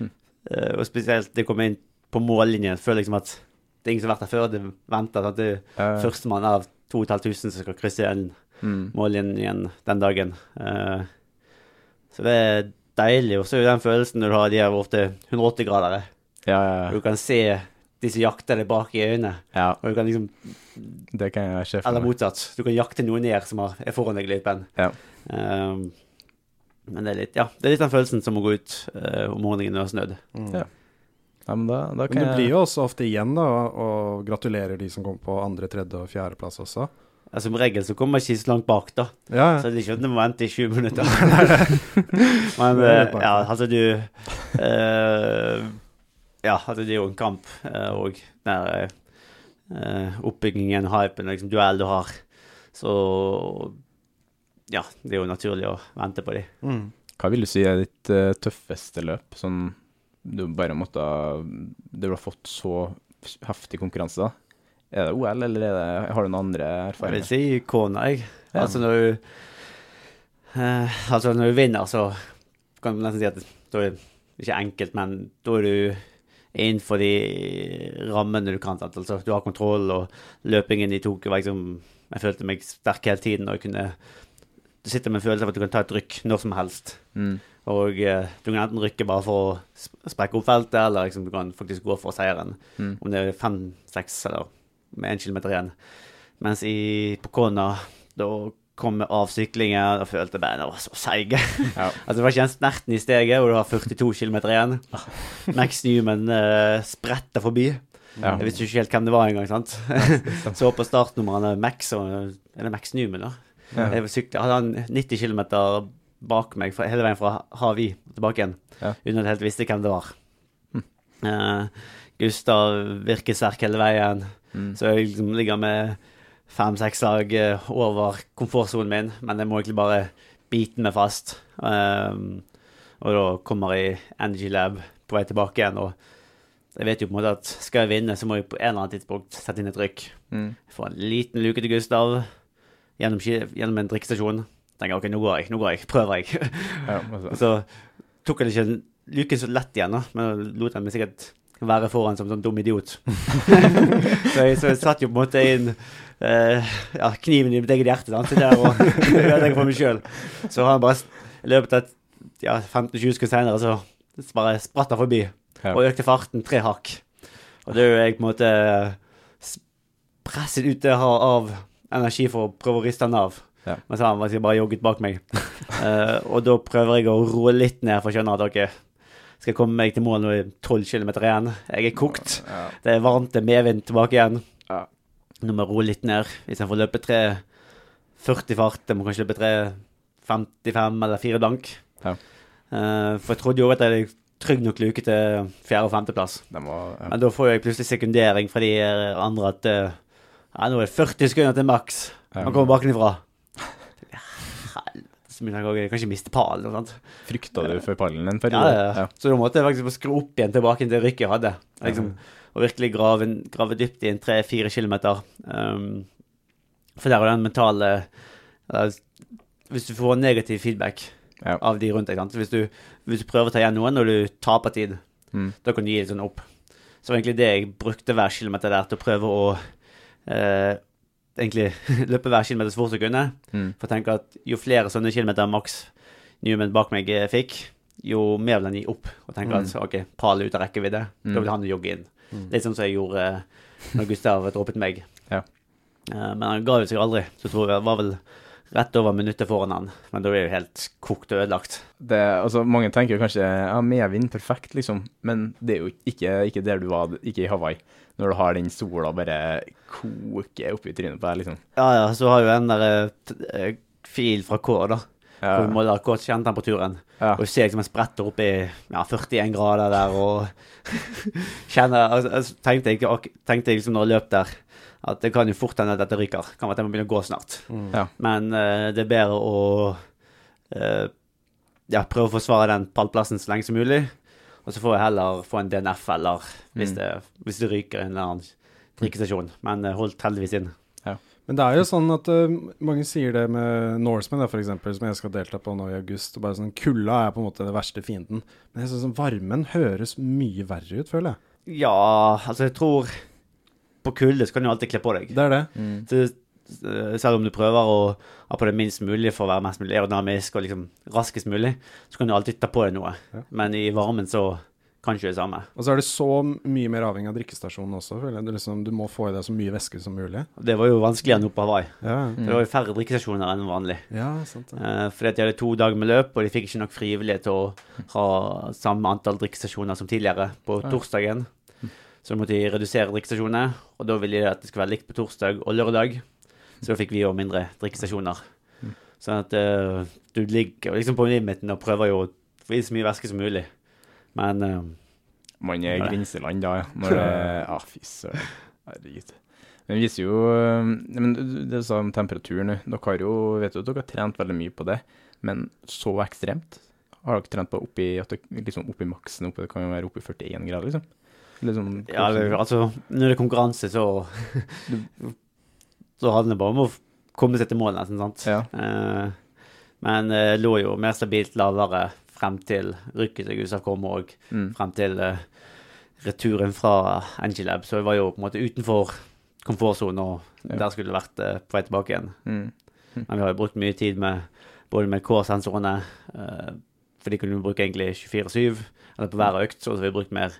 Mm. eh, Og spesielt det å komme inn på mållinjen. Føler liksom at det er ingen som har vært der før. Det venter at det er Ja, førstemann av 2500 som skal krysse igjen mm. mållinjen den dagen. Eh, så det er deilig. Og så er jo den følelsen når du har de her ofte 180-gradere. ja, ja, Du kan se de som jakter deg bak i øynene. ja. Og du kan liksom Det kan jeg se for Eller motsatt. Du kan jakte noen ned som er foran deg i løypen. Ja. Um, men det er litt ja, det er litt den følelsen som å gå ut uh, om morgenen når det har snødd. Mm. Ja. Ja, men da, da Men kan det jeg blir jo også ofte igjen, da, og, gratulerer de som kommer på andre, tredje og fjerdeplass også. Ja, som regel så kommer jeg ikke så langt bak, da. Ja, ja. Så det er ikke at du må vente i 20 minutter. Men bak, ja, altså du uh, Ja, altså det er jo en kamp, og eh, oppbyggingen, hypen, liksom duell du har. Så ja, det er jo naturlig å vente på de. Mm. Hva vil du si er ditt uh, tøffeste løp? Sånn du bare måtte Du har fått så heftig konkurranse, da. Er det OL, eller er det, har du noen andre erfaringer? Jeg vil si kona, jeg. Ja. Altså når du uh, Altså når du vinner, så kan du nesten si at da er det ikke enkelt, men da er du innenfor de rammene du kan. Altså, du har kontroll, og løpingen de tok var liksom Jeg følte meg sterk hele tiden, og jeg kunne Du sitter med en følelse av at du kan ta et rykk når som helst. Mm. Og eh, du kan enten rykke bare for å sprekke opp feltet, eller liksom, du kan faktisk gå for seieren. Mm. Om det er fem, seks eller med én kilometer igjen. Mens i, på Kona, da kom med avsyklingen og følte beina var så seige. Ja. altså, det var ikke en snerten i steget, og du har 42 km igjen. Max Newman eh, spretter forbi. Ja. Jeg visste ikke helt hvem det var engang. sant? så på startnummeret Max og Er det Max Newman, da? Ja. Jeg sykte, hadde han 90 km bak meg fra, hele veien fra Havi tilbake igjen, Ja. uten at jeg helt visste hvem det var. Eh, Gustav virker sterk hele veien, Mm. så jeg liksom ligger med fem-seks lag eh, over komfortsonen min, men jeg må egentlig bare bite meg fast. Uh, og da kommer jeg i Energy Lab på vei tilbake igjen, og jeg vet jo på en måte at skal jeg vinne, så må jeg på en eller annen tidspunkt sette inn et rykk. Mm. Få en liten luke til Gustav gjennom, gjennom en drikkestasjon. Tenker ok, nå går jeg, nå går jeg, prøver jeg. Ja, altså. Så tok jeg ikke luken så lett igjen, da, men lot den meg sikkert være foran som sånn dum idiot. så, jeg, så jeg satt jo på en måte inn eh, ja, kniven i mitt eget hjerte sant? Så der og ødelegger for meg sjøl. Så han bare i løpet av ja, 15-20 sekunder senere så bare spratt han forbi Ja. og økte farten tre hakk. Og da er jo jeg på en måte presset ut det av energi for å prøve å riste han av. Ja. Mens han bare jogget bak meg. uh, og da prøver jeg å roe litt ned for å skjønne at ok, skal jeg komme meg til mål nå i 12 km igjen. Jeg er kokt. Ja. Det er varmt, det er medvind tilbake igjen. Ja. Nå må jeg roe litt ned. Hvis jeg får løpe 3,40 fart, jeg må kanskje løpe 3,55 eller 4 blank. Ja. Eh, for jeg trodde jo at jeg trygg nok luke til fjerde- og femteplass. Må, ja. Men da får jeg plutselig sekundering fra de andre at eh, ja, nå er det 40 sekunder til maks. Han kommer bakenfra. Helvete, så begynner jeg kan ikke miste pallen. og sånt. Frykta du for pallen en periode? ja, ja. Så da måtte jeg faktisk skru opp igjen tilbake til rykket jeg hadde. Liksom, og virkelig grave, grave dypt i en tre-fire kilometer. Um, for der er den mentale uh, Hvis du får negativ feedback Ja. av de rundt deg? Hvis, du, hvis du prøver å ta igjen noen når du taper tid, Mm. da kan du gi litt sånn opp. Så egentlig det jeg brukte hver kilometer der til å prøve å eh, egentlig løpe hver kilometer så fort jeg kunne. Mm. For å tenke at jo flere sånne kilometer maks Newman bak meg eh, fikk, jo mer vil han gi opp. Og tenke at ok, Pal er ute av rekkevidde. Da vil han jogge inn. Litt sånn som jeg gjorde eh, når Gustav droppet meg. Ja. Eh, men han ga jo seg aldri. Så jeg tror jeg var vel rett over minuttet foran han. Men da er jeg jo helt kokt og ødelagt. Det, altså, mange tenker jo kanskje ja, medvind, perfekt, liksom. Men det er jo ikke, ikke der du var, ikke i Hawaii. Når du har den sola bare koker oppi trynet på deg, liksom. Ja, ja, så har jo en der eh, fil fra K, da. Ja. Hvor vi måler K kjernetemperaturen. Ja. Og ser liksom en spretter opp i ja, 41 grader der, og kjenner altså, altså, tenkte, jeg, tenkte jeg liksom når jeg løp der, at det kan jo fort hende at dette ryker. Kan være at jeg må begynne å gå snart. Ja. Men uh, det er bedre å uh, ja, prøve å forsvare den pallplassen så lenge som mulig. Og så får jeg heller få en DNF, eller hvis, Mm. det, hvis det ryker en eller annen drikkestasjon. Men uh, holdt heldigvis inn. Men det er jo sånn at uh, mange sier det med Norseman, f.eks., for eksempel, som jeg skal delta på nå i august. og bare sånn, Kulda er på en måte den verste fienden. Men jeg synes sånn, varmen høres mye verre ut, føler jeg. Ja, altså jeg tror På kulde så kan du alltid kle på deg. Det er det. Så, eh, selv om du prøver å ha på det minst mulig for å være mest mulig aerodynamisk og liksom raskest mulig, så kan du alltid ta på deg noe. Men i varmen så kan ikke det samme. Og så er det så mye mer avhengig av drikkestasjonen også, føler jeg. Du, liksom, du må få i deg så mye væske som mulig. Det var jo vanskeligere enn oppe på Hawaii. Ja, For Det var jo færre drikkestasjoner enn vanlig. ja sant det. Eh, fordi at de hadde to dager med løp, og de fikk ikke nok frivillige til å ha samme antall drikkestasjoner som tidligere på torsdagen. Så måtte de redusere drikkestasjonene, og da ville de at det skulle være likt på torsdag og lørdag. Så da fikk vi jo mindre drikkestasjoner. Sånn at uh, du ligger liksom på limiten og prøver jo å få i så mye væske som mulig. Men uh, Man er i grenseland da, ja. Når det Ja, fy søren. Herregud. Men viser jo øh, men Det sa om temperaturen. Dere har jo vet jo at dere har trent veldig mye på det, men så ekstremt? Har dere trent på oppi, at dere, liksom oppi maksen? Oppi, det kan jo være oppi 41 grader, liksom? Liksom Ja, altså, når det er konkurranse, så Så handler det bare om å komme seg til mål, nesten, sant. Ja. Eh, men det lå jo mer stabilt lavere frem til rykket til Gustav kom og Mm. frem til eh, returen fra Angelab. Så jeg var jo på en måte utenfor komfortsonen, og Ja. der skulle det vært eh, på vei tilbake igjen. Mm. Men vi har jo brukt mye tid med både med K-sensorene, eh, for de kunne vi bruke egentlig 24-7, eller på hver økt, så har vi brukt mer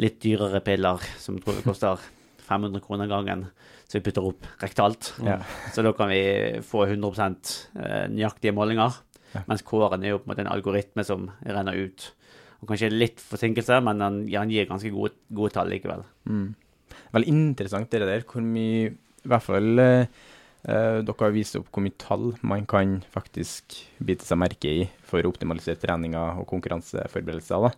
litt dyrere piller, som tror vi koster 500 kroner gangen, så vi putter opp rektalt. Ja. Så da kan vi få 100 eh, nøyaktige målinger, Ja. mens K-en er jo på en måte en algoritme som renner ut. Og kanskje litt forsinkelse, men han gir ganske gode, gode tall likevel. Mm. Veldig interessant det der. Hvor mye I hvert fall eh, eh, Dere har vist opp hvor mye tall man kan faktisk bite seg merke i for å optimalisere treninger og konkurranseforberedelser.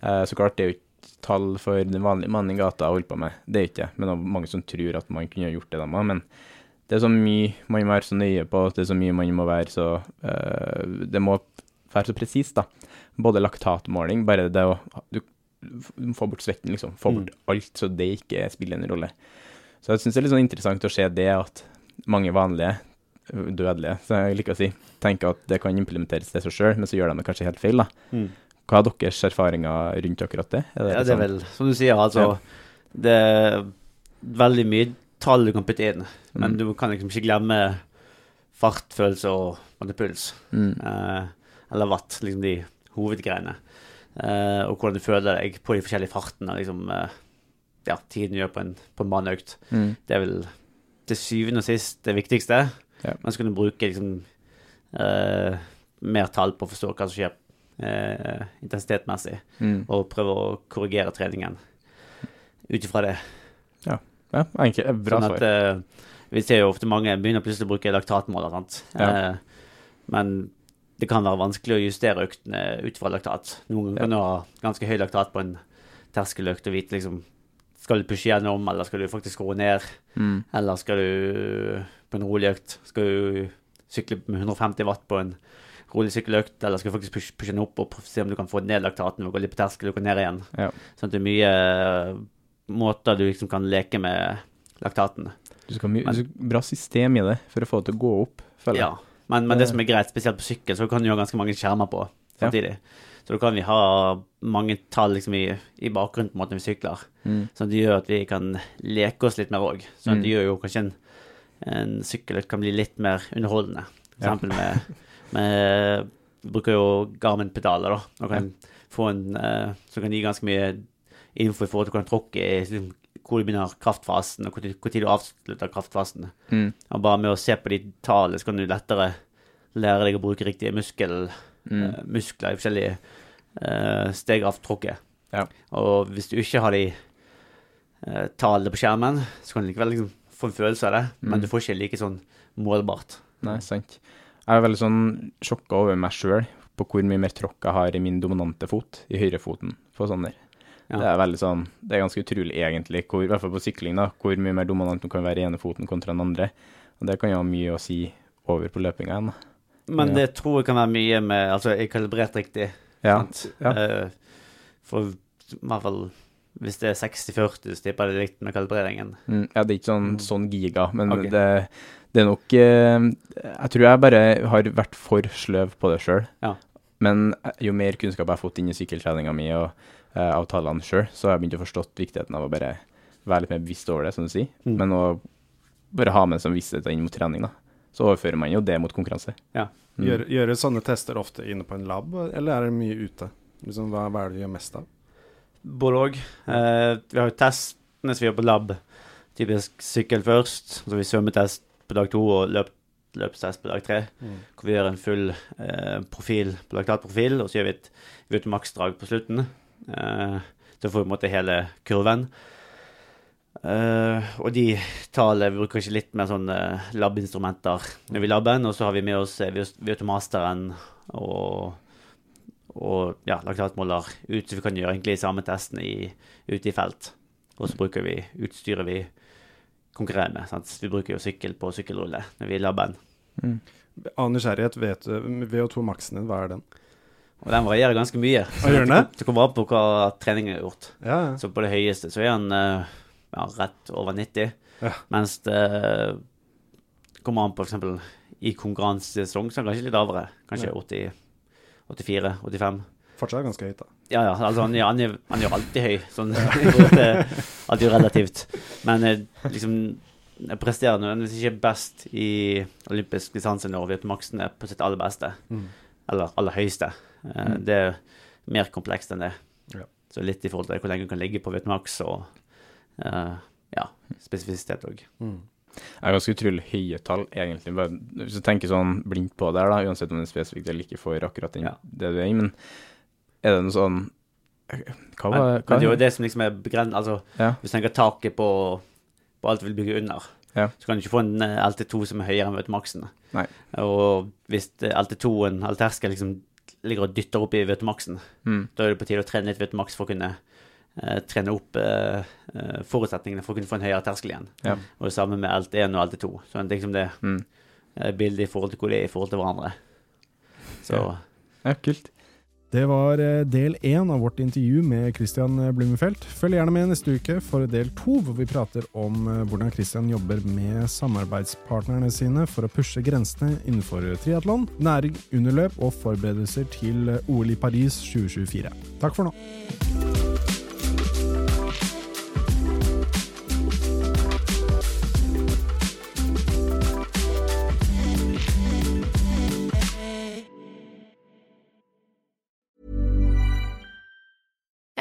Eh, så klart, det er jo ikke tall for den vanlige mannen i gata holder på med. Det er ikke det. Men det er mange som tror at man kunne gjort det, de. Men det er så mye man må være så nøye på, det er så mye man må være så eh, Det må være så presist, da. Både laktatmåling, bare det å du, du må få bort svetten, liksom. Få bort alt, så det ikke spiller en rolle. Så jeg syns det er litt sånn interessant å se det at mange vanlige, dødelige, så jeg liker å si, tenker at det kan implementeres til seg sjøl, men så gjør de det kanskje helt feil, da. Hva er deres erfaringer rundt akkurat det? Er det Ja, det er sånn- vel, som du sier, altså Ja. Det er veldig mye tall du kan putte inn, men Mm. du kan liksom ikke glemme fartfølelse og på puls. Mm. Eh, eller watt, liksom de hovedgreiene. Eh, og hvordan du føler deg på de forskjellige fartene. liksom, eh, ja, Tiden du gjør på en, på en baneøkt. Mm. Det er vel til syvende og sist det viktigste. Ja. Men så kan du bruke liksom uh, mer tall på å forstå hva som skjer uh, intensitetsmessig, Mm. og prøve å korrigere treningen ut ifra det. Ja, ja enkelt, bra sånn at eh, Vi ser jo ofte mange begynner plutselig å bruke laktatmåler. sant? Ja. Men det kan være vanskelig å justere øktene ut fra laktat. Noen ganger kan du ha ganske høy laktat på en terskeløkt og vite liksom Skal du pushe gjennom, eller skal du faktisk roe ned? Mm. Eller skal du på en rolig økt Skal du sykle med 150 watt på en rolig sykkeløkt, eller skal du faktisk pushe, pushe den opp og se om du kan få ned laktaten og gå litt på terskel og gå ned igjen? Ja. Sånn at det er mye eh, måter du liksom kan leke med laktaten. Du skal ha bra system i det for å få det til å gå opp, føler jeg. Ja, men, men det som er greit, spesielt på sykkel, så kan du ha ganske mange skjermer på Ja. Så da kan vi ha mange tall liksom i, i bakgrunnen på en måte når vi sykler. Mm. Sånn at det gjør at vi kan leke oss litt mer òg. Sånn at det gjør jo kanskje en, en sykkeløkt kan bli litt mer underholdende. For Ja. eksempel med, med Vi bruker jo Garmin-pedaler, da. Og kan få en, uh, som kan gi ganske mye info i forhold til hvordan tråkket er, liksom, hvor du begynner kraftfasen, og tid- du avslutter kraftfasen. Mm. Og bare med å se på de tallene, så kan du lettere lære deg å bruke riktige muskel, Mm. eh, muskler i forskjellige uh, steg av tråkket. Ja. Og hvis du ikke har de uh, tallene på skjermen, så kan du likevel liksom få en følelse av det, men Mm. du får ikke like sånn målbart. Nei, sant. Jeg er veldig sånn sjokka over meg sjøl på hvor mye mer tråkk jeg har i min dominante fot, i høyrefoten, på sånne. Ja. Det er veldig sånn Det er ganske utrolig, egentlig, hvor, i hvert fall på sykling, da, hvor mye mer dominant man kan være i ene foten kontra den andre. Og det kan jo ha mye å si over på løpinga igjen. da. Men det tror jeg kan være mye med Altså, jeg er kalibrert riktig. Ja. Eh, for i hvert fall hvis det er 60-40, så tipper jeg det er likt med kalibreringen. Mm, ja, det er ikke sånn, sånn giga, men okay. det, det er nok eh, Jeg tror jeg bare har vært for sløv på det sjøl. Ja. Men eh, jo mer kunnskap jeg har fått inn i sykkeltreninga mi og uh, avtalene sjøl, så har jeg begynt å forstått viktigheten av å bare være litt mer bevisst over det, som du sier. Mm. Men å bare ha med en sånn visshet inn mot trening, da. Så overfører man jo det mot konkurranse. Ja. Mm. Gjør, du sånne tester ofte inne på en lab, eller er det mye ute? Liksom, hva, hva er det du gjør mest av? Både òg. vi har jo testene som vi gjør på lab. Typisk sykkel først. Så vi svømmetest på dag to og løp, løpstest på dag tre. Hvor vi gjør en full eh, profil på laktatprofil, og så gjør vi et VO2max-drag på slutten. Eh, så får vi på en måte hele kurven. Eh, og de tallene bruker kanskje litt mer sånn uh, lab-instrumenter når vi labber og så har vi med oss Viotomasteren VO2masteren og, og ja, laktatmåler ut, så vi kan gjøre egentlig samme testen i, ute i felt. Og så bruker vi, utstyret vi konkurrerer med. Sant? Vi bruker jo sykkel på sykkelrulle når vi labber den. Av nysgjerrighet, vet du VO2 Maxen din, hva er den? Og den varierer ganske mye. Hva den det? Det kommer an på hva treningen er gjort. Ja, ja. Så på det høyeste så er den eh, ja, rett over 90. Ja. Mens det kommer an på f.eks. i konkurransesesong, så er det kanskje litt lavere. Kanskje 80, 84, 85. Fortsatt ganske høyt, da. Ja, ja. Altså, han, han, er, han er jo alltid høy. Sånn, alt er jo relativt. Men eh, liksom Jeg presterer nødvendigvis ikke best i olympisk distanse når Vietmaksen er på sitt aller beste. Mm. Eller aller høyeste. Mm. Det er mer komplekst enn det. Ja. Så litt i forhold til hvor lenge du kan ligge på Vietmaks og eh, ja, spesifisitet òg. Mm. er har ganske utrolig høye tall, egentlig. Bare, hvis du tenker sånn blindt på det, her da, uansett om det er spesifikt eller ikke for akkurat den, Ja. det du er i, men er det noe sånn Hva var men det er jo det som liksom er begrenset Altså, Ja. hvis du tenker taket på, på alt du vil bygge under, Ja. så kan du ikke få en eh, LT2 som er høyere enn Vietmaksen. Nei. Og hvis LT2-en, eller terskelen, liksom ligger og dytter opp i maksen, Mm. da er det på tide å trene litt maks for å kunne eh, trene opp eh, eh, forutsetningene for å kunne få en høyere terskel igjen. Ja. Og det samme med LT1 og LT2. Så det er liksom det Mm. eh, bildet i forhold til hvor de er i forhold til hverandre. Så Ja. Ja, kult. Det var eh, del én av vårt intervju med Christian Blumenfeldt. Følg gjerne med neste uke for del to, hvor vi prater om eh, hvordan Christian jobber med samarbeidspartnerne sine for å pushe grensene innenfor triatlon, næring, underløp og forberedelser til eh, OL i Paris 2024. Takk for nå.